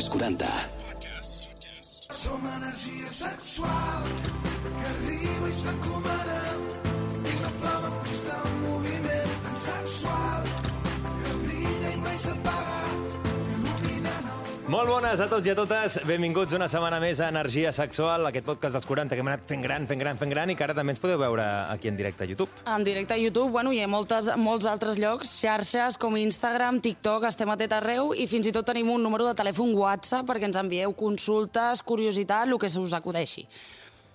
als 40. Som energia sexual que arriba i s'encomana i la flama en constant moviment Molt bones a tots i a totes. Benvinguts una setmana més a Energia Sexual, aquest podcast dels 40 que hem anat fent gran, fent gran, fent gran i que ara també ens podeu veure aquí en directe a YouTube. En directe a YouTube, bueno, hi ha moltes, molts altres llocs, xarxes com Instagram, TikTok, estem a tot arreu i fins i tot tenim un número de telèfon WhatsApp perquè ens envieu consultes, curiositat, el que se us acudeixi.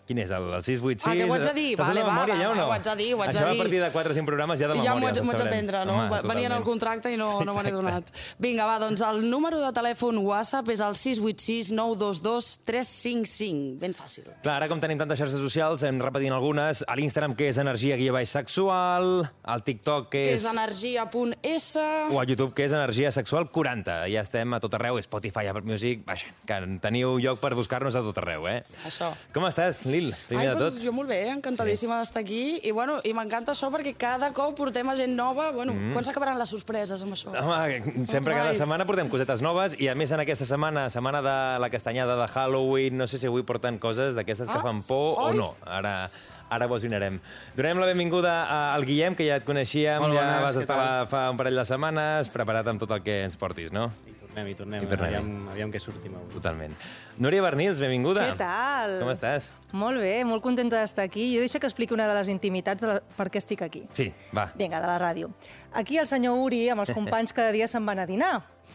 Quin és, el, el 686? Ah, que ho haig de dir? Vale, va, memòria va, ja o no? ho haig de dir, ho haig de Això dir. a partir de 4 o 5 programes ja de memòria. ja m'ho haig, haig d'aprendre, no? Home, Va- Venia en el contracte i no, no me n'he donat. Vinga, va, doncs el número de telèfon WhatsApp és el 686 922 355. Ben fàcil. Clar, ara com tenim tantes xarxes socials, hem repetint algunes. A l'Instagram, que és energia guia baix sexual, al TikTok, que Que és... és energia.s... o a YouTube, que és Energia Sexual 40. Ja estem a tot arreu, Spotify, Apple Music... Vaja, que teniu lloc per buscar-nos a tot arreu, eh? Això. Com estàs, Lil? Primer Ai, de doncs tot. jo molt bé, encantadíssima d'estar aquí. I, bueno, i m'encanta això perquè cada cop portem a gent nova. Bueno, mm. quan s'acabaran les sorpreses amb això? Home, sempre cada Ai. setmana portem cosetes noves i a més en aquesta setmana, setmana de la castanyada de Halloween, no sé si avui porten coses d'aquestes que Ah, fan por o oi. no. Ara, ara ho esbrinarem. Donem la benvinguda al Guillem, que ja et coneixíem, Molt ja bones, vas què estar tal? fa un parell de setmanes preparat amb tot el que ens portis, no? I tornem, i tornem. I tornem. Aviam, aviam què sortim avui. Totalment. Núria Bernils, benvinguda. Què tal? Com estàs? Molt bé, molt contenta d'estar aquí. Jo deixo que expliqui una de les intimitats de la... per què estic aquí. Sí, va. Vinga, de la ràdio. Aquí el senyor Uri, amb els companys, cada dia se'n van a dinar.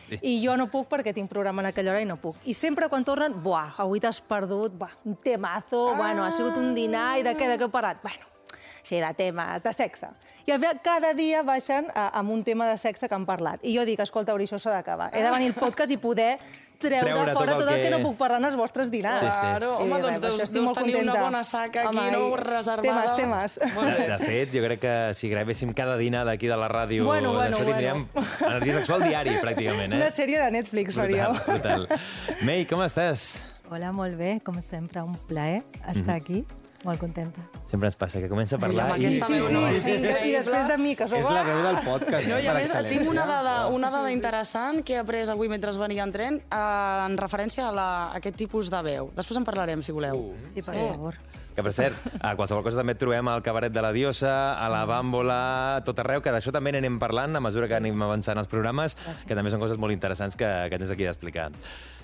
Sí. I jo no puc perquè tinc programa en aquella hora i no puc. I sempre quan tornen, buah, avui t'has perdut, buah, un temazo, ah. bueno, ha sigut un dinar i de què, de què heu parat? Bueno, així de temes, de sexe. I al final, cada dia baixen a, amb un tema de sexe que han parlat. I jo dic, escolta, Uri, això s'ha d'acabar. He de venir al podcast i poder treure, Treure fora tot el tot el que... que no puc parlar en els vostres dinars. Sí, sí. Claro, home, I doncs deus, això deus tenir una contenta. bona saca aquí, Home, no? Reservada. Temes, temes. Molt De, bé. de fet, jo crec que si gravéssim cada dinar d'aquí de la ràdio, Bueno, bueno, d'això tindríem energia sexual diari, pràcticament, eh? Una sèrie de Netflix faríeu. Brutal, brutal. Mei, com estàs? Hola, molt bé, com sempre, un plaer estar Mhm. aquí, molt contenta. Sempre ens passa que comença a parlar i... Sí, veu, sí, no? És sí, increïble. i després de mi, que sou... És la veu del podcast, No, i a per més, tinc una dada, una dada interessant que he après avui mentre venia en tren eh, en referència a, la, a aquest tipus de veu. Després en parlarem, si voleu. Sí, per favor. Que, per cert, a qualsevol cosa també trobem al cabaret de la Diosa, a la Bàmbola, tot arreu, que d'això també n'anem parlant a mesura que anem avançant els programes, que també són coses molt interessants que, que tens aquí d'explicar.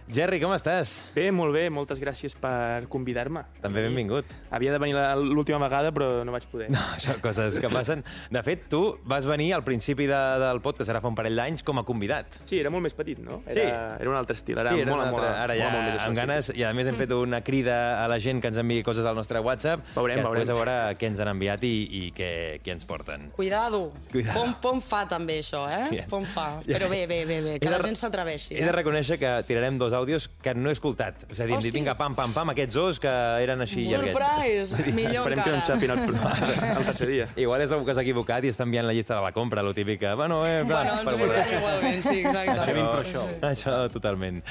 Jerry, com estàs? Bé, molt bé, moltes gràcies per convidar-me. També benvingut. Havia de venir la- l'última vegada, però no vaig poder. No, això, coses que passen. De fet, tu vas venir al principi de, del podcast, ara fa un parell d'anys, com a convidat. Sí, era molt més petit, no? Sí. Era, era un altre estil, ara sí, era mola, una altra- mola, ara ja mola molt més això. amb sí, ganes, sí. i a més hem fet una crida a la gent que ens enviï coses al nostre WhatsApp, Veurem, que després veurem. a veure què ens han enviat i, i què, què ens porten. Cuidado. Cuidado. Pom, pom fa també això, eh? Bien. Pom fa. Però bé, bé, bé, bé He que de la gent s'atreveixi. He de reconèixer que tirarem dos àudios que no he escoltat. És a dir, Hosti. vinga, pam, pam, pam, aquests dos que eren així llarguets. Surprise! Millor Esperem que no encara. ens xapin el, el tercer dia. Igual és algú que s'ha equivocat i està enviant la llista de la compra, lo típic que, bueno, eh, clar, Bueno, ens veure. igualment, sí, exacte. Això, això, totalment.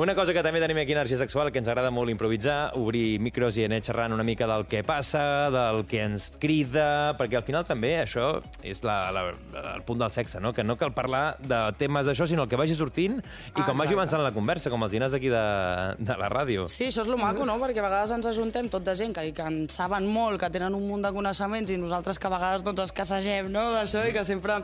Una cosa que també tenim aquí a Energia Sexual, que ens agrada molt improvisar, obrir micros i anar xerrant una mica del que passa, del que ens crida, perquè al final també això és la, la, el punt del sexe, no? que no cal parlar de temes d'això, sinó el que vagi sortint i Ah, com vagi exacte. avançant la conversa, com els dinars aquí de, de la ràdio. Sí, això és lo maco, no? Perquè a vegades ens ajuntem tot de gent que, que en saben molt, que tenen un munt de coneixements i nosaltres que a vegades doncs, els cassegem no? d'això i que sempre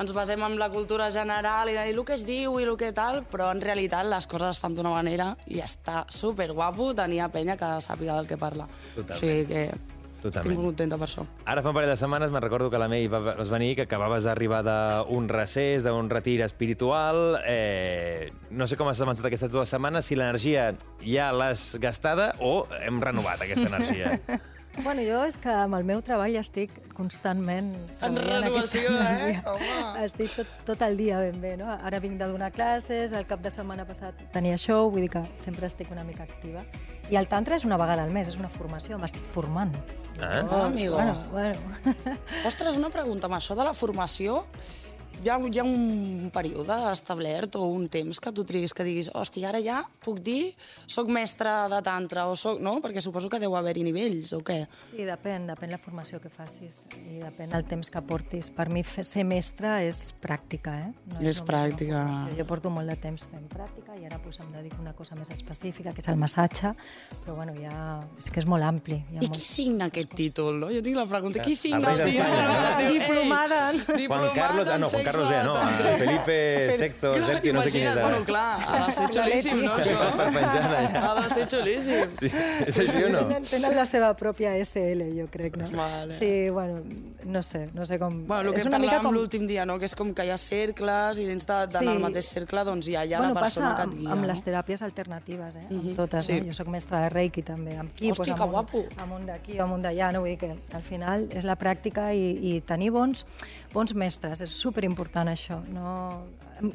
ens basem en la cultura general i de dir el que es diu i el que tal, però en realitat les coses es fan d'una manera i està superguapo tenir a penya que sàpiga del que parla. Totalment. O sigui que Totalment. estic molt contenta per això. Ara fa un parell de setmanes me'n recordo que la Mei va- vas venir, que acabaves d'arribar d'un recés, d'un retir espiritual. Eh, no sé com has avançat aquestes dues setmanes, si l'energia ja l'has gastada o hem renovat aquesta energia. Bueno, jo és que amb el meu treball estic constantment... En renovació, eh? energia. Home. Estic tot, tot el dia ben bé, no? Ara vinc de donar classes, el cap de setmana passat tenia show, vull dir que sempre estic una mica activa. I el tantra és una vegada al mes, és una formació, m'estic formant. Ah? Ah, amigo. Bueno, bueno. Ostres, una pregunta, amb això de la formació, hi ha, hi ha un període establert o un temps que tu triguis que diguis hòstia, ara ja puc dir soc mestre de tantra o soc... No? Perquè suposo que deu haver-hi nivells o què? Sí, depèn, depèn la formació que facis i depèn el temps que portis. Per mi fer, ser mestre és pràctica, eh? No És només pràctica. Jo porto molt de temps fent pràctica i ara pues, em dedico a una cosa més específica, que és el massatge, però bueno, ja... és que és molt ampli. Hi ha I molt... qui signa aquest títol? No? Jo tinc la pregunta, qui signa el títol? d'Espanya, no? no? Diu, "Ei, Diplomada en- Juan Carlos, ah, no, Juan Carlos ja no, ah, Felipe VI, VII, no sé quin és ara. Bueno, clar, ha de ser xulíssim, no, això? Per penjar allà. Ha de ser xulíssim. Sí, és així o no? Tenen, tenen la seva pròpia SL, jo crec, no? Vale. Sí, bueno, no sé, no sé com... Bueno, el que parlàvem com... l'últim dia, no? que és com que hi ha cercles i dins de, de, Sí. mateix cercle doncs hi ha ja bueno, la persona passa que et guia. amb, amb no? les teràpies alternatives, eh? amb Mhm, totes. sí. No? Jo sóc mestra de Reiki també, amb qui? Hosti, que amunt, guapo. Amunt d'aquí, amunt d'allà, no? Vull dir que al final és la pràctica i, i tenir bons, bons mestres, és superimportant això. No...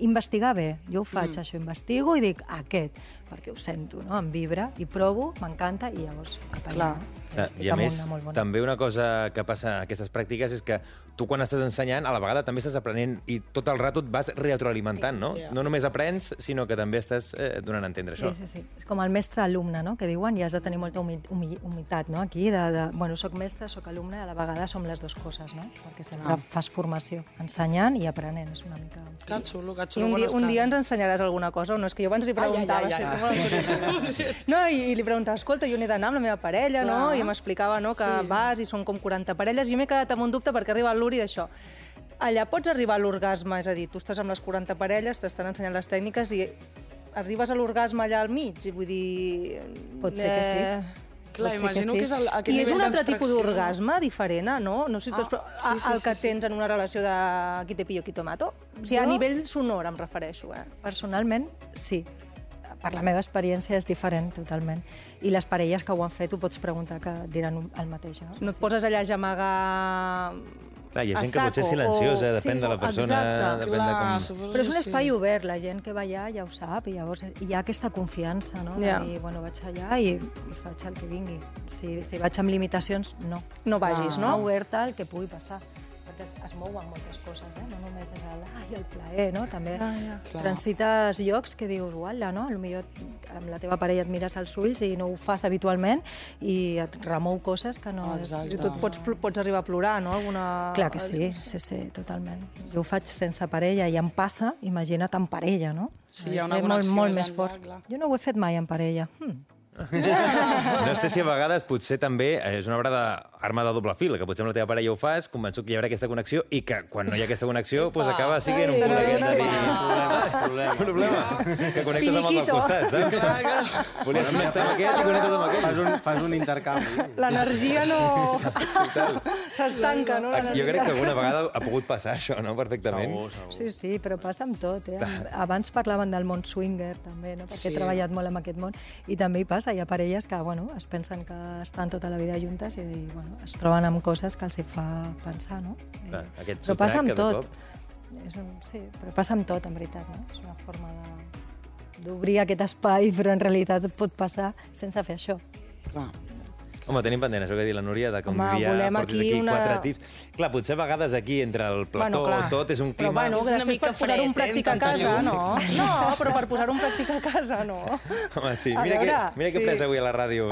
Investigar bé, jo ho faig, mm. això, investigo i dic aquest, perquè ho sento, no? em vibra i provo, m'encanta i llavors cap allà. Clar. I a més, una molt bona. també una cosa que passa en aquestes pràctiques és que tu quan estàs ensenyant, a la vegada també estàs aprenent i tot el rato et vas retroalimentant, no? ja. No només aprens, sinó que també estàs eh, donant a entendre això. Sí, sí, sí. És com el mestre-alumne, no? que diuen, i has de tenir molta humi humi humitat, no? Aquí, de, de, bueno, soc mestre, soc alumne, a la vegada som les dues coses, no? Perquè sempre Ah. fas formació, ensenyant i aprenent, és una mica... Que xulo, que I xulo. un, dia, un dia ens ensenyaràs alguna cosa, o no? És que jo abans li preguntava, ai, ai, ai. és molt curiós. No, i, i li preguntava, escolta, jo n'he d'anar amb la meva parella, no? Clar. I m'explicava, no?, que Sí. vas i són com 40 parelles, i jo m'he quedat amb un dubte perquè arriba l'Uri d'això. Allà pots arribar a l'orgasme, és a dir, tu estàs amb les 40 parelles, t'estan ensenyant les tècniques i arribes a l'orgasme allà al mig, i vull dir... Pot ser que sí. eh, Clar, Pot ser que imagino sí. que és el, aquest I és un altre tipus d'orgasme diferent, eh, no? No sé si Ah, ah, sí, sí, el sí, que sí. tens en una relació de qui te pillo, qui te mato. O sigui, a Jo- nivell sonor em refereixo, eh? Personalment, sí. Per la meva experiència és diferent, totalment. I les parelles que ho han fet ho pots preguntar que diran el mateix, no? No et poses allà a gemegar Clar, hi ha gent que pot ser silenciosa, o- depèn sí, de la persona, exacte. depèn de Clar, com... suposo Però és un sí. espai obert, la gent que va allà ja ho sap, i llavors hi ha aquesta confiança, no? Ja. De dir, bueno, vaig allà i, i faig el que vingui. Si, si vaig amb limitacions, no. No vagis, Ah. no? Oberta al que pugui passar. Perquè es, es mouen moltes coses, eh? No només és el, ai, el plaer, no? També Ah, ja. Transites llocs que dius, uala, no? Potser amb la teva parella et mires als ulls i no ho fas habitualment i et remou coses que no... és... Exacte. I tu pots, pots arribar a plorar, no? Alguna... Clar que sí, sí, sí, totalment. Jo ho faig sense parella i em passa, imagina't amb parella, no? Sí, hi ha És una molt, molt més fort. clar. Jo no ho he fet mai amb parella. Hm. No sé si a vegades potser també eh, és una obra d'arma de doble fil, que potser amb la teva parella ho fas, convençut que hi haurà aquesta connexió, i que quan no hi ha aquesta connexió, doncs acaba sent un aquest de dir... Problema. Problema. Que connectes amb el del costat, saps? Volies connectar amb aquest i connectes amb aquell. Fas un, fas un intercanvi. L'energia no... S'estanca, no? Jo crec que alguna vegada ha pogut passar això, no? Perfectament. Segur, segur. Sí, sí, però passa amb tot. Eh? Abans parlaven del món swinger, també, no? perquè Sí. he treballat molt amb aquest món, i també hi passa, hi ha parelles que bueno, es pensen que estan tota la vida juntes i bueno, es troben amb coses que els hi fa pensar, no? I- Clar, aquest però passa amb tot. És un, sí, però passa amb tot, en veritat, no? És una forma de d'obrir aquest espai, però en realitat pot passar sense fer això. Clar. Home, tenim pendent això que ha dit la Núria, de que un Home, dia volem portis aquí aquí una- quatre tips. Clar, potser a vegades aquí, entre el plató, Bueno, clar. tot, és un Però clima... bueno, És que una després mica per posar un eh, pràctic a casa, llum. no. No, però per posar un pràctic a casa, no. Home, sí. A Mira, veure, que, mira que sí. pres avui a la ràdio.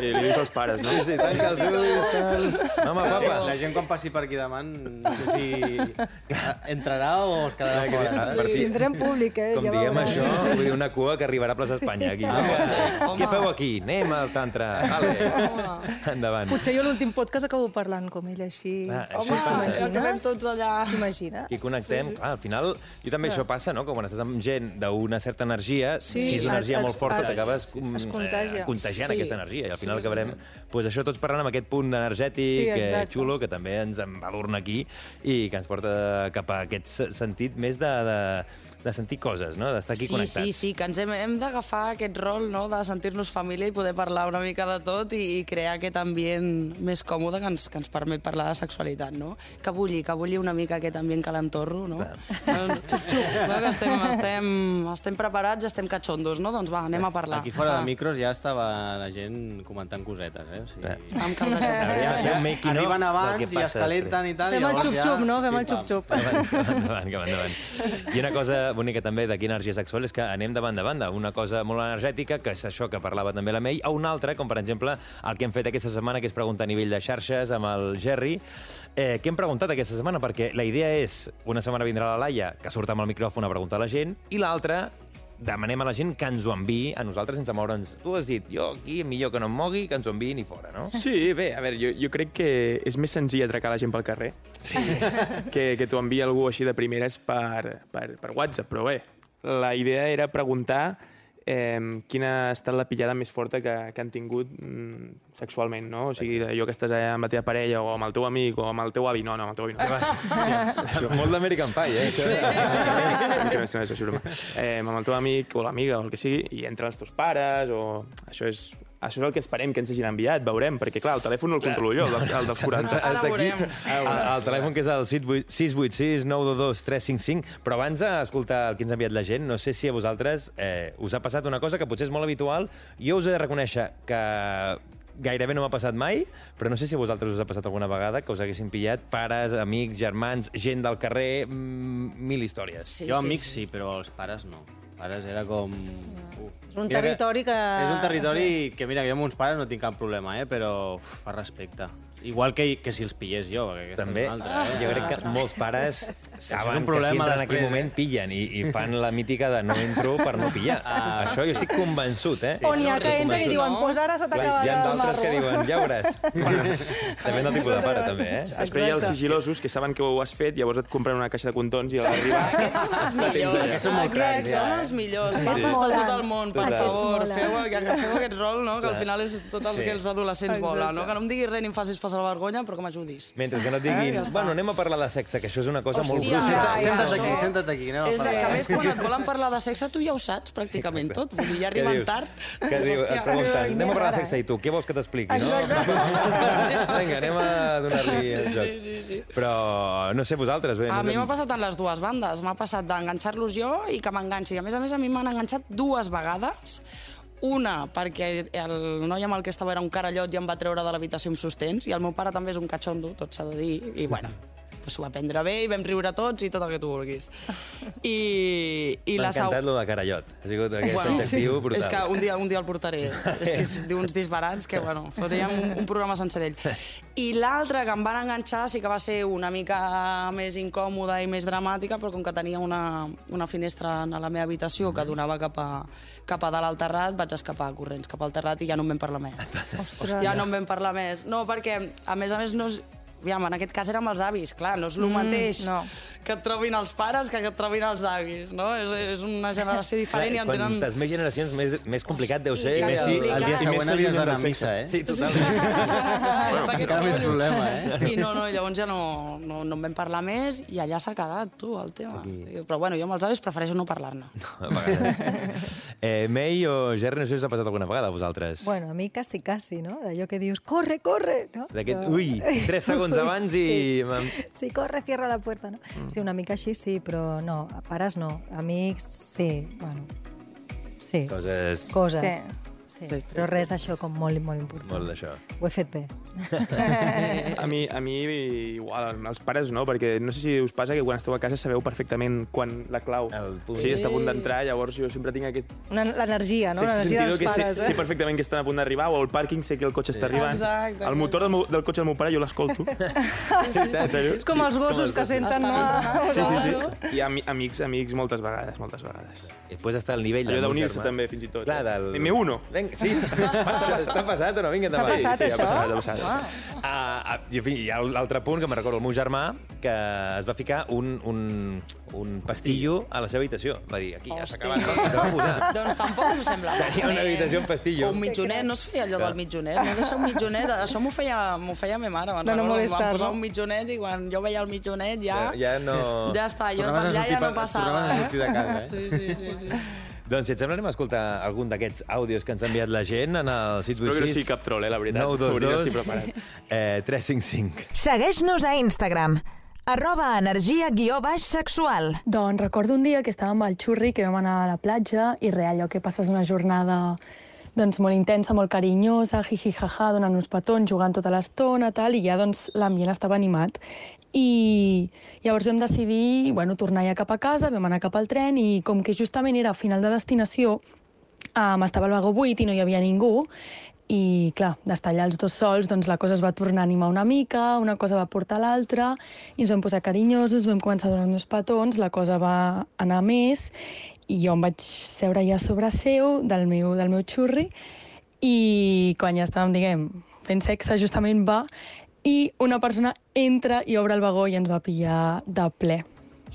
Li, li dius als pares, no? Sí, sí, tanca els ulls, tal... No, home, papa. La gent quan passi per aquí davant, no sé si entrarà o es quedarà que- fora. a saps? partir- Tindrem públic, eh? Com ja diguem veuràs. això, vull dir una cua que arribarà a plaça Espanya, aquí. No? home. Què feu aquí? Anem al tantra. Vale. Endavant. Potser jo l'últim podcast acabo parlant com ell, així. Ah, això Home, passa. ja acabem tots allà. T'imagines? I connectem, clar, al final, jo també això passa, no?, que quan estàs amb gent d'una certa energia, Sí, si és una energia et- molt forta, t'acabes es contagia. eh, contagiant Sí. aquesta energia, i al final Sí, acabarem, doncs això tots parlant amb aquest punt energètic Sí, eh, xulo, que també ens embadurna aquí, i que ens porta cap a aquest se- sentit més de, de, de sentir coses, no? D'estar aquí sí, connectats. Sí, sí, que ens hem, hem d'agafar aquest rol no? de sentir-nos família i poder parlar una mica de tot i, i crear aquest ambient més còmode que ens, que ens permet parlar de sexualitat, no? Que bulli, que bulli una mica aquest ambient calentorro, no? no xup-xup, no? Que estem, estem, estem preparats, estem catxondos, no? Doncs va, anem a parlar. Aquí fora Ah, de micros ja estava la gent comentant cosetes, eh? O sigui, Estàvem caldejant. Un making of Arriben abans que i passa escalenten i tal. Fem el xup-xup, ja... no? Fem el xup-xup. Endavant, que va endavant, que va endavant. I una cosa bonica també d'aquí energia sexual és que anem de banda a banda. Una cosa molt energètica, que és això que parlava també la Mei, o una altra, com per exemple el que hem fet aquesta setmana, que és preguntar a nivell de xarxes amb el Jerry. Eh, què hem preguntat aquesta setmana? Perquè la idea és, una setmana vindrà la Laia, que surt amb el micròfon a preguntar a la gent, i l'altra demanem a la gent que ens ho enviï a nosaltres sense moure'ns. Tu has dit, jo aquí millor que no em mogui, que ens ho enviïn i fora, no? Sí, bé, a veure, jo, jo crec que és més senzill atracar la gent pel carrer sí. que, que t'ho enviï algú així de primeres per, per, per WhatsApp, però bé, la idea era preguntar eh, quina ha estat la pillada més forta que, que han tingut mm, sexualment, no? O sigui, allò que estàs allà amb la teva parella o amb el teu amic o amb el teu avi. No, no, amb el teu avi no. Molt d'American Pie, eh? Això. que no és, no és això, broma. Eh, amb el teu amic o l'amiga o el que sigui, i entre els teus pares, o... Això és, això és el que esperem que ens hagin enviat, veurem, perquè clar, el telèfon no el controlo jo, el dels, el dels 40. Ara veurem. el, el telèfon que és el 686 922 355, però abans d'escoltar el que ens ha enviat la gent, no sé si a vosaltres eh, us ha passat una cosa que potser és molt habitual. Jo us he de reconèixer que gairebé no m'ha passat mai, però no sé si a vosaltres us ha passat alguna vegada que us haguessin pillat pares, amics, germans, gent del carrer, mm, mil històries. Sí, jo sí, amics sí. sí, però els pares no. Els pares era com... Uh. És un Mira territori que... És un territori que, mira, que jo amb uns pares no tinc cap problema, eh? però uf, fa respecte. Igual que, que si els pillés jo, perquè aquesta També, és una altra. Eh? jo crec que molts pares saben un que si problema entren en aquell eh? moment pillen i, i fan la mítica de no entro per no pillar. Ah, Això jo estic convençut, eh? O n'hi ha que Sí, entren i sí, diuen, no? pues ara se t'acaba hi ha d'altres que diuen, ja veuràs. Depèn del tipus de pare, també, eh? Després hi ha els sigilosos que saben que ho has fet, llavors et compren una caixa de condons i a l'arribar... Aquests són els millors. Aquests són molt cracs, Aquests són eh? els millors. Papes de molen. tot el món, per favor. Feu, agafeu aquest rol, no? Que al final és tot el Sí. que els adolescents volen, no? Que no em diguis res ni em facis passar la vergonya, però que m'ajudis. Mentre que no et diguin, bueno, anem a parlar de sexe, que això és una cosa molt Hòstia, gruixuda. ja, ja. Senta't aquí, senta't aquí. Anem a És que, a més, quan et volen parlar de sexe, tu ja ho saps pràcticament tot. Vull dir, ja arriben tard. Que diu, et pregunten, anem a parlar de sexe i tu, què vols que t'expliqui, no? Vinga, anem a donar-li el joc. Sí, sí, sí. Però no sé vosaltres, bé. A mi m'ha passat en les dues bandes. M'ha passat d'enganxar-los jo i que m'enganxi. A més a més, a mi m'han enganxat dues vegades. Una, perquè el noi amb el que estava era un carallot i em va treure de l'habitació amb sostens, i el meu pare també és un catxondo, tot s'ha de dir, i bueno, s'ho va prendre bé i vam riure tots i tot el que tu vulguis. I, i M'ha la sau... encantat lo de carallot. Ha sigut aquest Bueno, adjectiu brutal. És que un dia, un dia el portaré. és que és d'uns disbarats que, bueno, faríem un, un programa sencer d'ell. I l'altra que em van enganxar sí que va ser una mica més incòmoda i més dramàtica, però com que tenia una, una finestra a la meva habitació que donava cap a, cap a dalt al terrat, vaig escapar corrents cap al terrat i ja no en vam parlar més. Ostres. Ja no en vam parlar més. No, perquè, a més a més, no. Aviam, en aquest cas érem els avis, clar, no és el mateix no. que et trobin els pares que que et trobin els avis, no? És, és una generació diferent i en tenen... Quantes més generacions, més, més complicat deu ser. que Més sí, complicat. el dia I següent havies d'anar a missa, eh? Sí, totalment. Que Encara més problema, eh? I no, no, llavors ja no, no, no en vam parlar més i allà s'ha quedat, tu, el tema. Però bueno, jo amb els avis prefereixo no parlar-ne. Vegades. eh, May o Jerry, no sé si us ha passat alguna vegada a vosaltres. Bueno, a mi quasi, quasi, no? D'allò que dius, corre, corre! No? D'aquest, ui, tres segons abans i... Sí. sí, corre, cierra la puerta, no? Mm. Sí, una mica així sí, però no, a pares no. Amics, sí, bueno, sí. Coses... Coses. Sí. Sí. Sí, sí, Però res això com molt, molt important. Molt d'això. Ho he fet bé. A mi, a mi igual, els pares no, perquè no sé si us passa que quan esteu a casa sabeu perfectament quan la clau El punt. sí, està a punt d'entrar, llavors jo sempre tinc aquest Una- L'energia, no? L'energia dels que sé, pares, sé eh? perfectament que estan a punt d'arribar o al pàrquing sé que el cotxe està arribant. Exacte, El motor del, meu, del cotxe del meu pare jo l'escolto. Sí, sí, En sèrio? És com els gossos que senten, no? Sí, sí, sí. I ami amics, amics moltes vegades, moltes vegades. I després està el nivell... Allò d'unir-se també, fins i tot. Clar, eh? del... M1. Vinga, sí, passa, està passat o no? Vinga, T'ha passat, sí, ha això? passat, ha passat, ha Ah. passat. Uh, uh, I, en fi, hi ha l'altre punt que me recordo, el meu germà, que es va ficar un, un, un pastillo a la seva habitació. Va dir, aquí ja s'ha acabat, no? I se va posar. Doncs tampoc em sembla Tenia una habitació amb pastillo. Un mitjonet, no es feia allò del mitjonet. No deixa un mitjonet, això m'ho feia, feia ma mare. me'n no recordo, em van posar no? un mitjonet i quan jo veia el mitjonet ja... Ja, ja no... Ja està, jo allà ja no pa- passava. tornaves a sortir de casa, eh? Sí, sí, sí. sí. Doncs si et sembla anem a escoltar algun d'aquests àudios que ens ha enviat la gent en el 686... Espero que no sigui cap troll, eh, la veritat. Hauria d'estar 922 preparat. eh, 355. Segueix-nos a Instagram, arroba energia guió baix sexual. Doncs recordo un dia que estava amb el xurri, que vam anar a la platja, i res, allò que passes una jornada doncs, molt intensa, molt carinyosa, jiji, jaja, donant uns petons, jugant tota l'estona, tal, i ja doncs, l'ambient estava animat. I llavors vam decidir bueno, tornar ja cap a casa, vam anar cap al tren, i com que justament era final de destinació, um, estava el vagó buit i no hi havia ningú, i, clar, d'estar allà els dos sols, doncs la cosa es va tornar a animar una mica, una cosa va portar l'altra, i ens vam posar carinyosos, vam començar a donar uns petons, la cosa va anar més, i jo em vaig seure ja sobre seu, del meu, del meu xurri, i quan ja estàvem, diguem, fent sexe, justament va, i una persona entra i obre el vagó i ens va pillar de ple.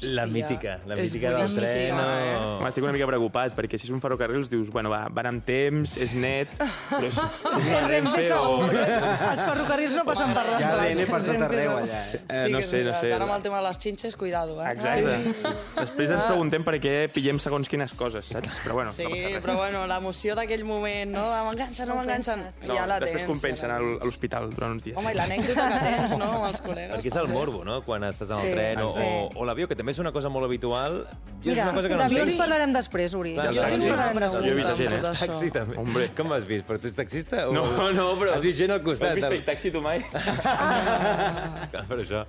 La mítica, la és mítica del tren. boníssima, eh? O... Home, estic una mica preocupat, perquè si és un ferrocarrils dius, bueno, va, van amb temps, és net, però és, és una Renfe o... Els ferrocarrils no passen per les Ja per tot arreu, allà, eh? Eh, Sí, no sé, no sé. Ara amb el tema de les xinxes, cuidado, eh? Exacte. Sí, Després ens preguntem per què pillem segons quines coses, saps? Però bueno, sí no passa res. però bueno, l'emoció d'aquell moment, no? M'enganxen, no m'enganxen. No, ja la després tens. compensen ja a l'hospital durant uns dies. Home, i l'anècdota que tens, no?, amb els col·legues. Perquè és el morbo, no?, quan estàs en el tren o, o l'avió, que també és una cosa molt habitual. Jo és Mira, una cosa que no d'avions entenc. parlarem després, Uri. Clar, tinc taxi. una Jo he vist pregunta gent, eh? Taxi, també. Hombre. Com has vist? Però tu ets taxista? O... No, no, però... Has vist gent al costat? Has vist fake taxi tu mai? Clar, per això.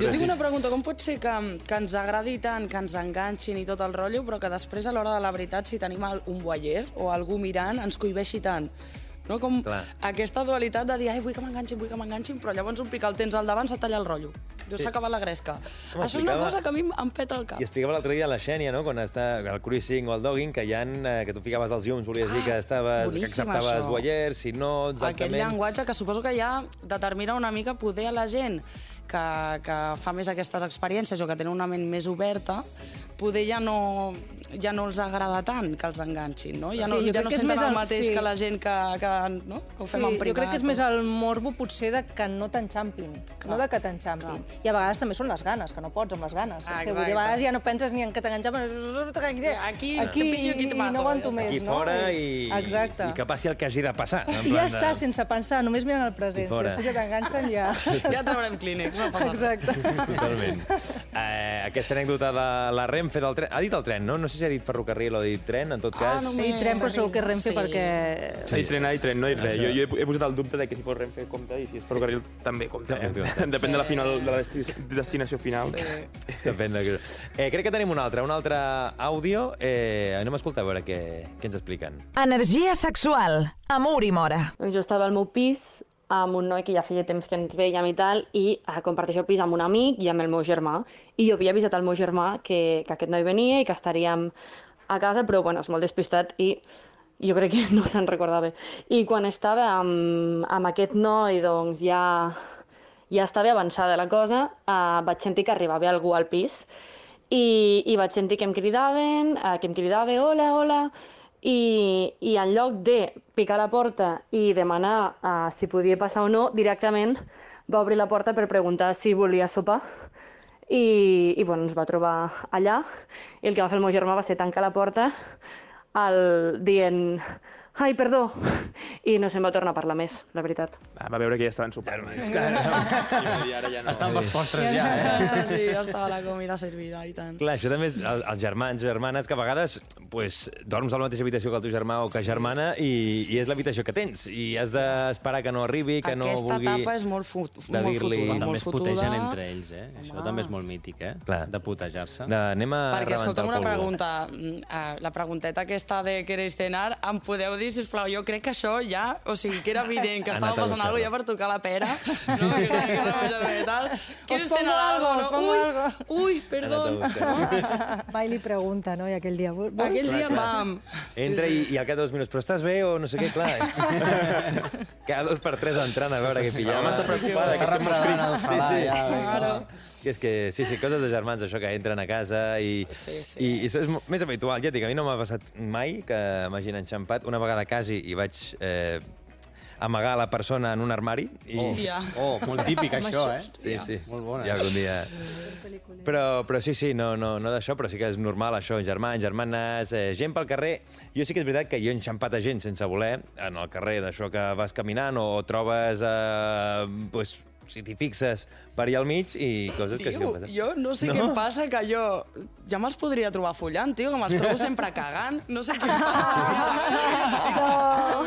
Jo tinc una pregunta, com pot ser que, que ens agradi tant, que ens enganxin i tot el rotllo, però que després, a l'hora de la veritat, si tenim un voyer o algú mirant, ens cohibeixi tant? No? Com Clar. aquesta dualitat de dir, ai, vull que m'enganxin, vull que m'enganxin, però llavors un pica el tens al davant, se talla el rotllo. Diu, s'ha acabat la gresca. Home, Això és una explicava- cosa que a mi em peta el cap. I explicava l'altre dia a la Xènia, no?, quan està el cruising o el dogging, que hi ha, eh, que tu ficaves els llums, volies dir que, estaves, que acceptaves això. voyers, si no, Aquest exactament... llenguatge que suposo que ja determina una mica poder a la gent que, que fa més aquestes experiències o que tenen una ment més oberta, poder ja no, ja no els agrada tant que els enganxin, no? Ja no, Sí, jo ja no és senten el el- mateix sí. que la gent que, que, no? que ho Sí, fem en privat. jo crec que és o- més el morbo potser de que no t'enxampin, no de que t'enxampin. I a vegades també són les ganes, que no pots amb les ganes. Ah, Ah, que vull dir, a exacte. vegades ja no penses ni en que t'enganxaven. Aquí, aquí aquí te i mato, no aguanto ja està. més, Aquí no? fora i, Exacte. i que passi el que hagi de passar. En I ja plan de- està, sense pensar, només mirant el present. Si després ja t'enganxen, ja... Ja traurem clínex, no passa res. Exacte. Totalment. Eh, aquesta anècdota de la Renfe del tren... Ha dit el tren, no? No sé si ha dit ferrocarril o ha dit tren, en tot cas. no Sí, tren, però segur que és Renfe Sí. perquè... Sí, tren, ai, tren, no dit res. Jo, jo he, he posat el dubte de que si fos Renfe compta i si és ferrocarril també compta. Compta. Depèn de la final, de la desti- destinació final. Sí. Depèn de... Eh, crec que tenim un altre, un altre àudio. Eh, anem a escoltar a veure què, què ens expliquen. Energia sexual, amor i mora. Doncs jo estava al meu pis amb un noi que ja feia temps que ens veiem i tal, i eh, comparteixo pis amb un amic i amb el meu germà. I jo havia avisat al meu germà que, que aquest noi venia i que estaríem a casa, però bueno, és molt despistat i jo crec que no se'n recordava. I quan estava amb, amb aquest noi, doncs ja, ja estava avançada la cosa, eh, vaig sentir que arribava algú al pis i, i vaig sentir que em cridaven, eh, que em cridava hola, hola, i, i en lloc de picar la porta i demanar uh, si podia passar o no, directament va obrir la porta per preguntar si volia sopar. I, i bueno, ens va trobar allà i el que va fer el meu germà va ser tancar la porta el, dient ai, perdó, i no se'n va tornar a parlar més, la veritat. Ah, va veure que ja estaven sopant. I, I ara ja no. Està amb els postres ja, eh? Ja sí, ja estava la comida servida i tant. Clar, això també és el- els germans, germanes, que a vegades pues, dorms a la mateixa habitació que el teu germà o que sí. germana i, i és l'habitació que tens. I has d'esperar que no arribi, que no Aquesta vulgui... etapa és molt, fut, de molt fotuda, També molt es putegen fotuda. entre ells, eh? Això també és molt mític, eh? Clar. De putejar-se. De, anem a Perquè, rebentar escolta'm el una pregunta. Mm, eh, La pregunteta aquesta de queréis cenar, em podeu dir, sisplau, jo crec que això ja, o sigui, que era evident que estava passant alguna cosa ja per tocar la pera, no? Que era- que era i tal. ¿Quieres cenar algo, No? pongo Uy, algo. uy, perdón. Mai li pregunta, no? I aquell dia, vols Aquell dia, pam. Entra i, i al cap de dos minuts, però estàs bé o no sé què, clar. Cada dos per tres entrant a veure què pillava. Està preocupada, que som els crits. Sí, sí. Claro. És que, sí, sí, coses de germans, això, que entren a casa i... Sí, sí. I, i això és més habitual. Ja et dic, a mi no m'ha passat mai que m'hagin enxampat. Una vegada a casa i vaig eh, amagar la persona en un armari. I... Hòstia. Oh, molt típic, això, eh? Sí, sí. Molt bona. I algun dia... Però, però sí, sí, no, no, no d'això, però sí que és normal això, germans, germanes, eh, gent pel carrer. Jo sí que és veritat que jo he enxampat a gent sense voler en el carrer, d'això que vas caminant o trobes, eh, pues, si t'hi fixes, per allà al mig i coses que sí que Tio, passen. jo no sé No? què em passa, que jo ja me'ls podria trobar follant, tio, que me'ls trobo sempre cagant. No sé què em passa.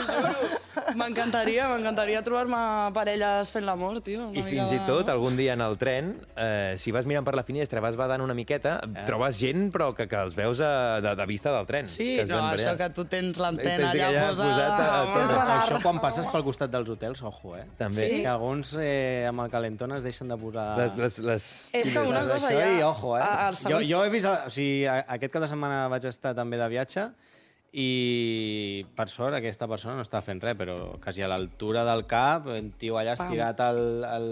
Juro. M'encantaria, m'encantaria trobar-me parelles fent l'amor, tio. Una I mica fins i de- tot, algun dia en el tren, eh, si vas mirant per la finestra, vas badant una miqueta, Eh. trobes gent però que, que els veus a, de, de vista del tren. Sí, que no, això que tu tens l'antena allà allà posada... posat a- a tot. radar. Això quan passes pel costat dels hotels, ojo, eh? També. Que alguns eh, amb el calentón es deixen de posar... Les, les, les... És que una cosa ja... i ojo, eh? a- jo, jo he vist... O sigui, a- aquest cap de setmana vaig estar també de viatge i per sort aquesta persona no està fent res, però quasi a l'altura del cap, un tio allà estirat al, al,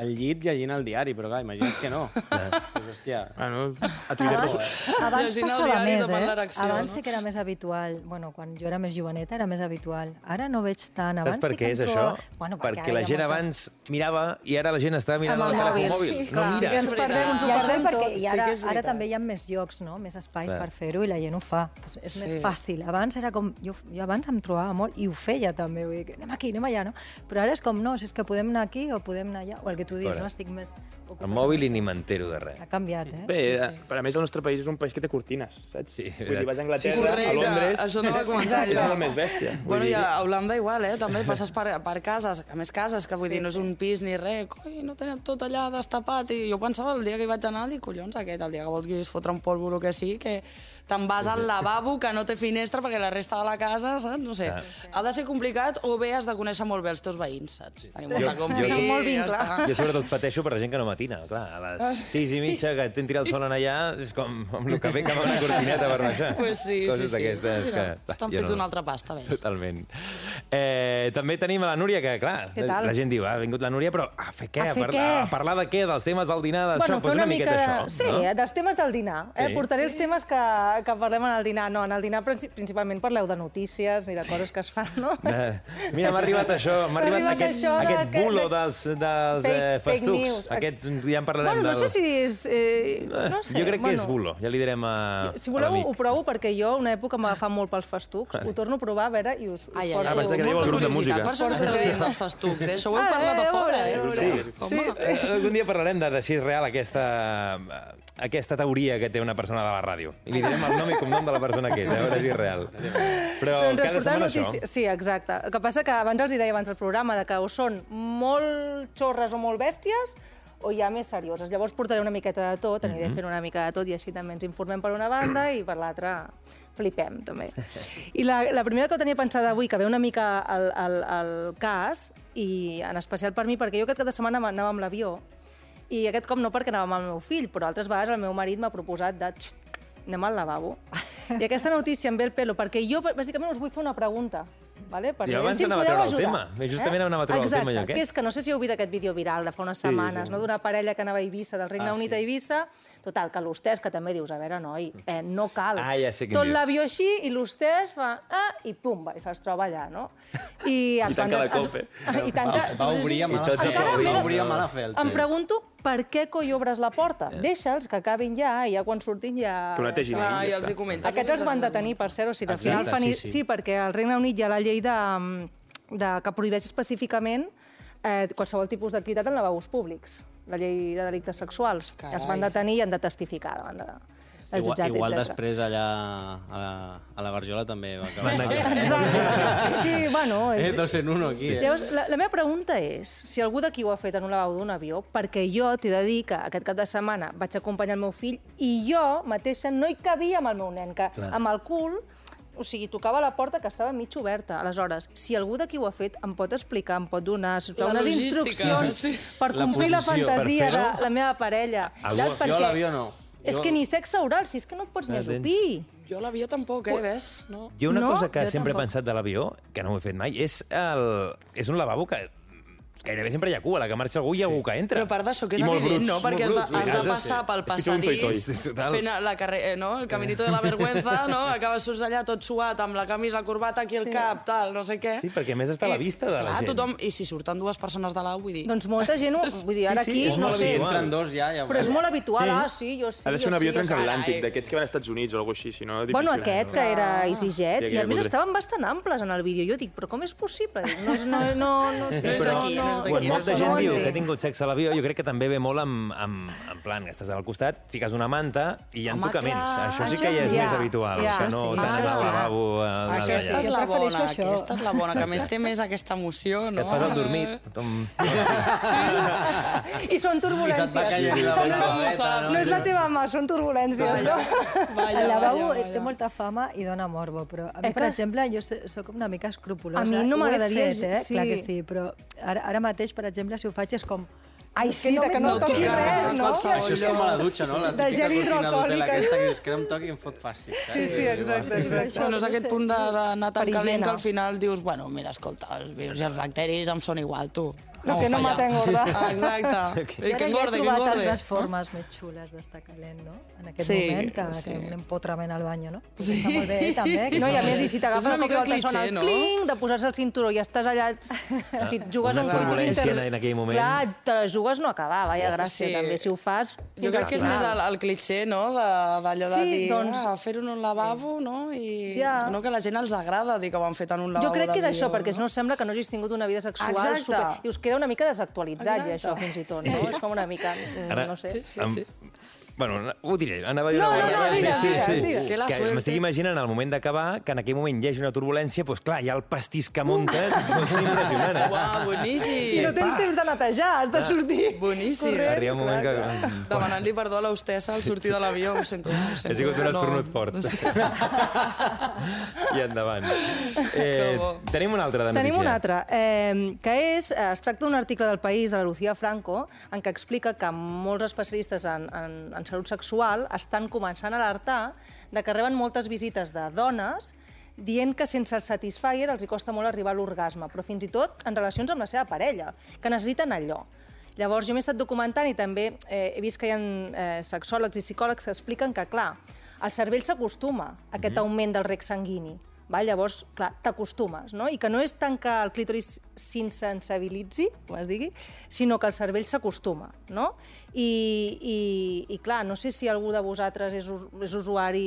al llit llegint el diari, però clar, imagina't que no. pues, hòstia, Bueno, a Twitter... Abans, abans Llegint el passava diari més, eh? Abans no? sí que era més habitual. Bueno, quan jo era més joveneta era més habitual. Ara no veig tant. Abans Saps per sí què és això? trobo- Bueno, perquè ara la gent molta- abans mirava i ara la gent està mirant el el telèfon mòbil. mòbil. Sí, no mira. que ens perdem, ens ho perdem perquè tot. i Sí ara, és ara també hi ha més llocs, no? més espais Clar. per fer-ho i la gent ho fa. És, és Sí. més fàcil. Abans era com... Jo, jo abans em trobava molt i ho feia també. Vull dir, que anem aquí, anem allà, no? Però ara és com, no, si és que podem anar aquí o podem anar allà. O el que tu dius, Correcte. no? Estic més... ocupat El amb mòbil i ni m'entero de res. Ha canviat, eh? Bé, Sí, sí, sí. però a més el nostre país és un país que té cortines, saps? Sí, Vull dir, vas a Anglaterra, Correcte, a Londres... això no va és- comentar És el més bèstia. Vull Bueno, dir, i a Holanda igual, eh? També passes per, per cases, a més cases, que vull dir, no és un pis ni res, coi, no tenen tot allà destapat, i jo pensava el dia que hi vaig anar, dic, collons, aquest, el dia que vulguis fotre un polvo o que sigui, que te'n vas al lavabo que no té finestra perquè la resta de la casa, saps? No sé. Ha de ser complicat o bé has de conèixer molt bé els teus veïns, saps? Tenir molta confi, jo- molt i ja vincle. està. Jo sobretot pateixo per la gent que no matina, clar, a les sis i mitja que t'en tira el sol en allà, és com amb el que ve que amb una cortineta per baixar. Pues sí, Coses sí, sí. d'aquestes que... estan jo fets una altra pasta, ves. Totalment. Eh, també tenim a la Núria, que clar, la gent diu, "Ah, ha vingut la Núria, però a fer què? A fer par- què? a parlar de què? Dels temes del dinar? Bueno, pues fer una, una miqueta mica això, de... Sí, no? dels temes del dinar. Eh? Sí. Portaré els temes que, que parlem en el dinar. No, en el dinar princi- principalment parleu de notícies i de coses que es fan, no? Eh, Mira, m'ha arribat això, m'ha arribat, arribat aquest, això de aquest que- bulo de- dels, dels Fake- eh, festucs. Aquests, ja en parlarem Bueno, no del... sé si és... Eh, no sé, jo crec que bueno, és bulo, ja li direm a, Si voleu, ho provo, perquè jo una època m'agafava molt pels festucs. Ho torno a provar, a veure, i us, Ai, ai, ai, pensava que dèieu el grup de música. Per això que esteu dient dels festucs, eh? Això ho heu Ah, parlat a eh, fora, eh? Sí, Sí. Eh, algun dia parlarem de, de si és real aquesta, aquesta teoria que té una persona de la ràdio. I li direm el nom i cognom de la persona que és, a veure si és real. Però Doncs cada setmana notícia- això. Sí, exacte. El que passa que abans els hi deia abans del programa de que o són molt xorres o molt bèsties o ja més serioses. Llavors portaré una miqueta de tot, aniré fent una mica de tot i així també ens informem per una banda i per l'altra flipem, també. I la, la primera que tenia pensada avui, que ve una mica al, al, al cas, i en especial per mi, perquè jo aquest cap de setmana anava amb l'avió, i aquest cop no perquè anava amb el meu fill, però altres vegades el meu marit m'ha proposat de "Xt, anem al lavabo. I aquesta notícia em ve el pelo, perquè jo bàsicament us vull fer una pregunta. Vale? Per veure abans si em anava a treure el ajudar. tema. Justament anava a treure el Exacte, tema jo aquest. que és que no sé si heu vist aquest vídeo viral de fa unes setmanes, sí. no? d'una parella que anava a Eivissa, del Regne Ah, Unit sí. a Eivissa, Total, que l'hostès, que també dius, a veure, noi, eh, no cal. Ah, ja sé Tot l'avió així, i l'hostès fa... Ah, I pumba, i se'ls troba allà, no? I, els tanca van- de colpe. I tanca... Va, va obrir a I mala tots fe. Va obrir a mala fe, Em pregunto per què coi obres la porta. Deixa'ls que acabin ja, i ja quan surtin ja... Que ho netegin. Ja i els hi comenta. Aquests els van detenir, per cert, o sigui, al final Exacte, fan... sí, sí. sí, perquè al Regne Unit hi ha la llei de, de que prohibeix específicament eh, qualsevol tipus d'activitat en lavabos públics, la llei de delictes sexuals. Carai. Els van detenir i han de testificar davant de, del Igual, jutjat, igual etcètera. després allà a la, a la Garjola també va acabar. Exacte. Sí, bueno... Eh, És... dos en uno aquí, eh? Llavors, la, la meva pregunta és, si algú d'aquí ho ha fet en un lavabo d'un avió, perquè jo t'he de dir que aquest cap de setmana vaig acompanyar el meu fill i jo mateixa no hi cabia amb el meu nen, que Clar. amb el cul o sigui, tocava la porta que estava mig oberta. Aleshores, si algú d'aquí ho ha fet, em pot explicar, em pot donar sisplau, unes instruccions sí. per La complir la fantasia de la meva parella. Algú- Clar, Jo a l'avió no. És que ni sexe oral, si és que no et pots ni Ah, tens- ajupir. Jo l'avió tampoc, eh, ves? No. Jo una No, cosa que jo sempre tampoc. he pensat de l'avió, que no ho he fet mai, és, el... és un lavabo que gairebé sempre hi ha cua. A la que marxa algú hi ha algú que entra. Però a part d'això, que és I molt evident, bruts, no? Perquè has de, bruts, has de has de passar ser- pel passadís, fent la carre... eh, no? el caminito de la vergüenza, no? acabes surts allà tot suat, amb la camisa, la corbata aquí al cap, tal, no sé què. Sí, perquè a més està a la vista de la clar, gent. Tothom, I si surten dues persones de l'au, vull dir... Doncs molta gent, ho, vull dir, ara sí, aquí, és no molt sé. Entren dos ja, ja... però és molt habitual, ah, sí, jo sí, Ha de ser un avió sí, sí. transatlàntic, d'aquests que van als Estats Units o alguna així, si no, difícil. Bueno, aquest, que era EasyJet, Sí, i a més estaven bastant amples en el vídeo. Jo dic, però com és possible? No, és- no, no, no, No és d'aquí, no Quan no molta gent no diu que ha tingut sexe a l'avió, jo crec que també ve molt amb, amb, en plan, que estàs al costat, fiques una manta i hi ha Home, tocaments. clar, això sí que ja és sí, més habitual, ja, que no sí, tant al sí. lavabo a la Això sí, és la bona, això. aquesta és la bona, que més té més aquesta emoció, Que no? et fas el dormit. Com... I són I turbulències. la bona babeta, No és la teva mà, són turbulències, no? Vaya, el lavabo vaya, té vaya. molta fama i dona morbo, però a mi, Eh per que- exemple, jo sóc una mica escrupulosa. A mi no m'agradaria, eh? sí. Clar que sí, però ara, ara mateix, per exemple, si ho faig és com... Ai, sí, de que no m'he toqui res, en no? qualsevol Això és com a la dutxa, no? La De típica gel cortina d'hotel hidroalcohòlic, aquesta eh? que dius que no em toqui i em fot fàstic. Sí, sí, exacte, exacte. Bueno, és aquest punt de- d'anar tan calent que al final dius, bueno, mira, escolta, els virus i els bacteris em són igual, tu. Lo que no mata engorda. Ah, Exacte. I I ara que ja he engorde, que trobat engorde. altres formes més xules d'estar calent, no? En aquest Sí, moment, que, sí. que un empotrament al banyo, no? Sí. Està molt bé, també. que No, i a més, i si t'agafa una mica volta sona cliché, el no? cling, de posar-se el cinturó i estàs allà... Hosti, et jugues Una turbulència inter... en aquell moment. Clar, te la jugues no acabar, vaja, gràcia, Sí. també. Si ho fas... Jo crec que és més el, el cliché, no?, d'allò de, Sí, dir, doncs- ah, fer-ho en un lavabo, no?, i Ja. no que la gent els agrada dir que ho han fet en un lavabo Jo crec que és això, perquè no sembla que no hagis tingut una vida sexual Exacte. super... I us queda una mica desactualitzat, ja, Exacte. això, fins i tot, no? És com una mica... Ara, no sé. Sí, sí, Em- sí. Bueno, ho diré, anava a dir No, una no, cosa. no, sí, sí. Que suerte. m'estic imaginant al moment d'acabar que en aquell moment hi hagi una turbulència, doncs clar, hi ha el pastís que muntes, pot ser impressionant. eh? Uau, I boníssim. no tens temps de netejar, has de sortir. Boníssim. Corrent. Arriba un moment que... Demanant-li perdó a l'hostessa al sortir de l'avió, ho sento, ho sento. Ha sigut un esternut fort. I endavant. Eh, tenim una altra de notícia. Tenim una altra, eh, que és, eh, es tracta d'un article del País de la Lucía Franco en què explica que molts especialistes en, en, en salut sexual estan començant a alertar de que reben moltes visites de dones dient que sense el Satisfyer els hi costa molt arribar a l'orgasme, però fins i tot en relacions amb la seva parella, que necessiten allò. Llavors, jo m'he estat documentant i també eh, he vist que hi ha eh, sexòlegs i psicòlegs que expliquen que, clar, el cervell s'acostuma a aquest augment del rec sanguini. Va? Llavors, clar, t'acostumes, no? I que no és tant que el clítoris s'insensibilitzi, com es digui, sinó que el cervell s'acostuma, no? I, i, I, clar, no sé si algú de vosaltres és, és usuari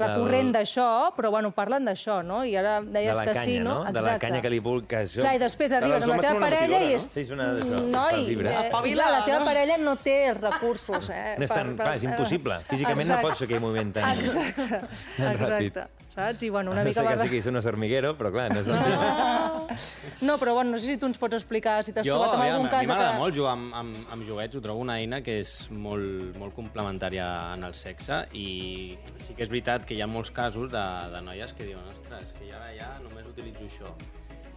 recurrent d'això, però bueno, parlen d'això, no? I ara De deies que canya, sí, no? no? De la canya que li. Que això... Clar, i després De arribes amb la teva parella i és... no? Sí, és una d'això, No, per i, eh, clar, la teva no? parella no té recursos, eh? No és tan, clar, és impossible. Físicament no pots fer aquell moviment tan... Exacte, Tan ràpid. exacte. Saps? I bueno, una no mica... sé que siguis un hormiguero, però clar, no és... No. No, però bueno, no sé si tu ens pots explicar si t'has Jo, trobat amb algun a cas mi de m'agrada que... molt jugar amb, amb, amb joguets, ho trobo una eina que és molt, molt complementària en el sexe i sí que és veritat que hi ha molts casos de, de noies que diuen ostres, que jo ara ja només utilitzo això.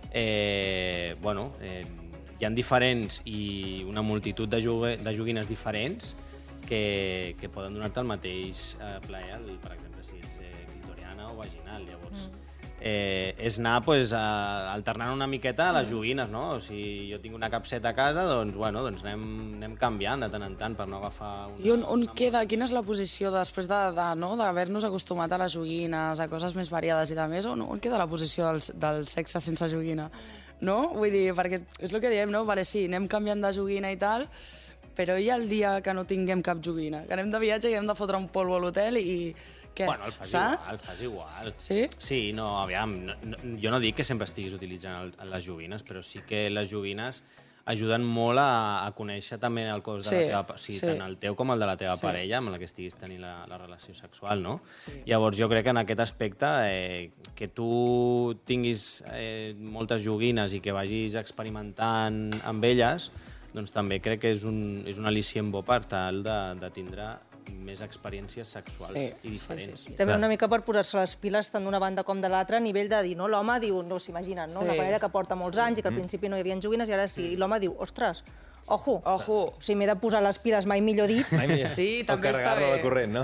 Eh, bueno, eh, hi han diferents i una multitud de, jogue, de joguines diferents que, que poden donar-te el mateix eh, plaer, per exemple, eh, és anar pues, a, alternant una miqueta a les joguines, no? Si jo tinc una capseta a casa, doncs, bueno, doncs anem, anem canviant de tant en tant per no agafar... Una, I on, on queda, quina és la posició després de, de, no, d'haver-nos acostumat a les joguines, a coses més variades i de més, on, on queda la posició del, del sexe sense joguina? No? Vull dir, perquè és el que diem, no? Vale, sí, anem canviant de joguina i tal, però i el dia que no tinguem cap joguina? Que anem de viatge i hem de fotre un polvo a l'hotel i... Què? Bueno, el fas igual, el fas igual. Sí? Sí, no, aviam, no, no, jo no dic que sempre estiguis utilitzant el, les joguines, però sí que les joguines ajuden molt a, a conèixer també el cos de Sí, la teva... pa- Sí, sí. tant el teu com el de la teva Sí. parella, amb la que estiguis tenint la, la relació sexual, no? Sí. Llavors jo crec que en aquest aspecte eh, que tu tinguis eh, moltes joguines i que vagis experimentant amb elles, doncs també crec que és un, és un al·licient bo per tal de, de tindre més experiències sexuals Sí, i diferents. sí, sí, sí. També una mica per posar-se les piles tant d'una banda com de l'altra a nivell de dir, no? L'home diu, no s'imaginen, no? Una Sí. parella que porta molts anys i que al principi no hi havia joguines i ara sí. I l'home diu, ostres, ojo. Ojo. O sigui, m'he de posar les piles, mai millor dit. Ai, mira, Sí, o també està a bé. la corrent, no?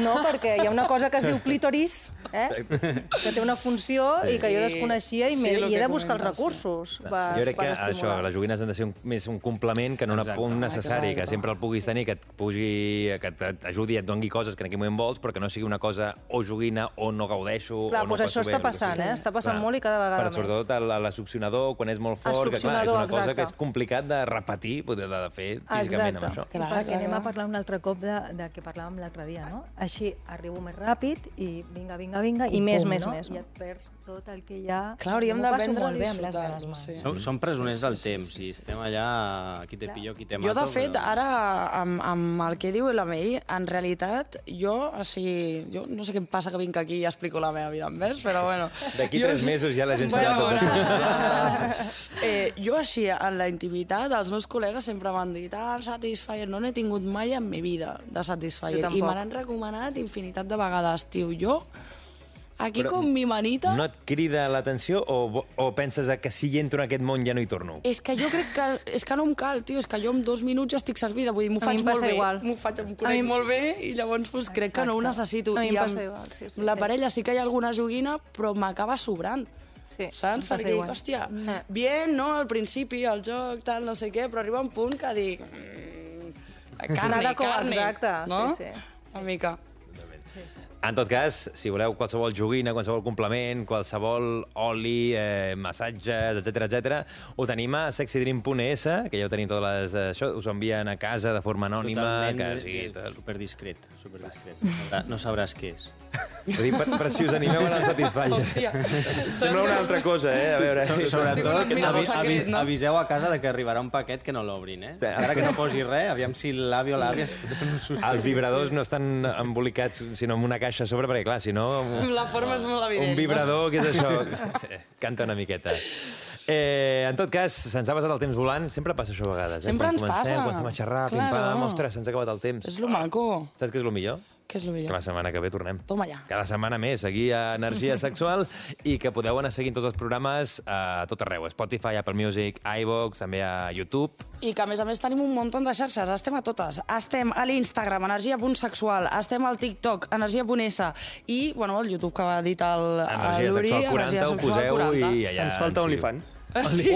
No, perquè hi ha una cosa que es diu clítoris, eh? que té una funció i que jo Sí. desconeixia i, Sí, lo i he que de buscar els comentes, sí. recursos. Per, Jo crec que per això, estimular. les joguines han de ser un, més un complement que no un Exacte. punt necessari, que Exacte. sempre el puguis tenir, que et pugi, que t'ajudi, et doni coses que en aquell moment vols, però que no sigui una cosa o joguina o no gaudeixo Clar, o no doncs això bé, està que passant, eh? Està passant molt i cada vegada per, més. Sobretot succionador, quan és molt fort, que clar, és una cosa que és exacte. complicat de repetir, poder de fer físicament amb això. Exacte. Clar, perquè clar, anem a clar. parlar un altre cop de, de que parlàvem l'altre dia, no? Així arribo més ràpid i vinga, vinga, vinga, I i més, pum, més, no? més, no? I et perds tot el que hi ha... Clar, hauríem d'aprendre a amb meves sí. Som, som presoners del temps i estem allà, qui te pillo, qui te mato. Jo, de fet, però- ara, amb, amb el que diu l'MI, en realitat, jo, o sigui, jo no sé què em passa que vinc aquí i explico la meva vida en vers, però bueno... D'aquí jo- tres mesos ja la gent Ja sabrà tot eh, jo així, en la intimitat, els meus col·legues sempre m'han dit ah, el Satisfyer, no n'he tingut mai en mi vida de Satisfyer. I me l'han recomanat infinitat de vegades, tio. Jo, aquí com mi manita... No et crida l'atenció o, o penses de que si hi entro en aquest món ja no hi torno? És que jo crec que, és que no em cal, tio, és que jo en dos minuts ja estic servida, vull dir, m'ho faig em molt bé, igual. m'ho faig, em conec mi- molt bé i llavors pues, crec que no ho necessito. A mi em I passa amb igual, sí, sí, la sí. parella sí que hi ha alguna joguina, però m'acaba sobrant. Sí, Saps? em Perquè dic, igual. hòstia, Mm. bien, no?, al principi, el joc, tal, no sé què, però arriba un punt que dic... Mm, carne, Nada com- carne, exacte, no? sí, sí. Una mica. En tot cas, si voleu qualsevol joguina, qualsevol complement, qualsevol oli, eh, massatges, etc etc, ho tenim a sexydream.es, que ja ho tenim totes les... eh, Això us ho envien a casa de forma anònima, Totalment que eh, Tot. superdiscret, superdiscret. No sabrà- No sabràs què és. Vull dir, per, per si us animeu a al Satisfyer. Hòstia. Sembla una altra cosa, eh? A veure... So, sobretot, avi, avis, no? aviseu a casa de que arribarà un paquet que no l'obrin, eh? Encara que no posi res, aviam si l'avi o l'àvia es foten un susto. Els vibradors no estan embolicats, sinó amb una caixa a sobre, perquè, clar, si no... La forma és molt evident. Un vibrador, què és això? Canta una miqueta. Eh, en tot cas, se'ns ha passat el temps volant. Sempre passa això a vegades. Sempre eh? ens comencem, passa. Quan comencem a xerrar, Claro. pim-pam, ostres, se'ns ha acabat el temps. És lo maco. Saps què és el millor? Què és lo Que millor? la setmana que ve tornem. Toma ja. Cada setmana més, aquí a Energia Sexual, i que podeu anar seguint tots els programes a tot arreu. Spotify, Apple Music, iVox, també a YouTube. I que, a més a més, tenim un munt de xarxes. Estem a totes. Estem a l'Instagram, energia.sexual. Estem al TikTok, energia.s. I, bueno, al YouTube, que va dit el, el Energia Luri, Sexual 40, Energia ho Sexual poseu 40. i allà... Ens falta. OnlyFans. Ah, sí?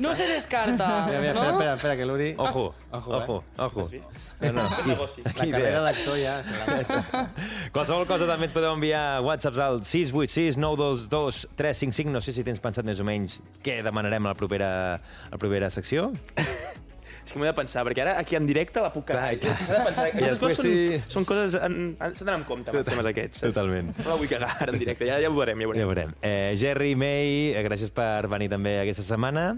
No se descarta, Mira, mira, no? espera, espera, espera, que l'Uri... Ojo, Ojo, ojo, eh? ojo. Has vist? No, no, Aquest negoci. La carrera d'actor ja... se l'ha- Qualsevol cosa també ens podeu enviar whatsapps al 686 922 355. No sé si tens pensat més o menys què demanarem a la propera, a la propera secció. És que m'ho he de pensar, perquè ara aquí en directe la puc cagar. Clar, S'ha de pensar. I Aquestes després coses són, sí. són coses... S'ha d'anar amb compte amb els temes aquests. saps? Totalment. No la vull cagar ara en directe, ja, ja ho veurem, ja ho Ja veurem. ho veurem. Eh, Jerry, May, eh, gràcies per venir també aquesta setmana.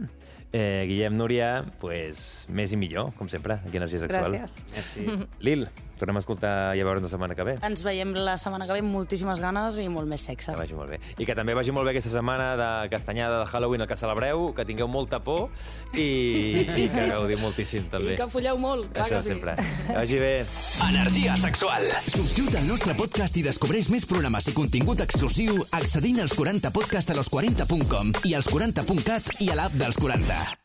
Eh, Guillem, Núria, pues, més i millor, com sempre, aquí a Energia Sexual. Gràcies. Merci. Lil, tornem a escoltar i a veure'ns la setmana que ve. Ens veiem la setmana que ve amb moltíssimes ganes i molt més sexe. Que vagi molt bé. I que també vagi molt bé aquesta setmana de castanyada de Halloween al que celebreu, que tingueu molta por i, i que gaudiu moltíssim, també. I que folleu molt, clar Això que sí. sempre. Que vagi bé. Energia sexual. Subscriu't al nostre podcast i descobreix més programes i contingut exclusiu accedint als 40podcast a los40.com i als 40.cat i a l'app dels 40.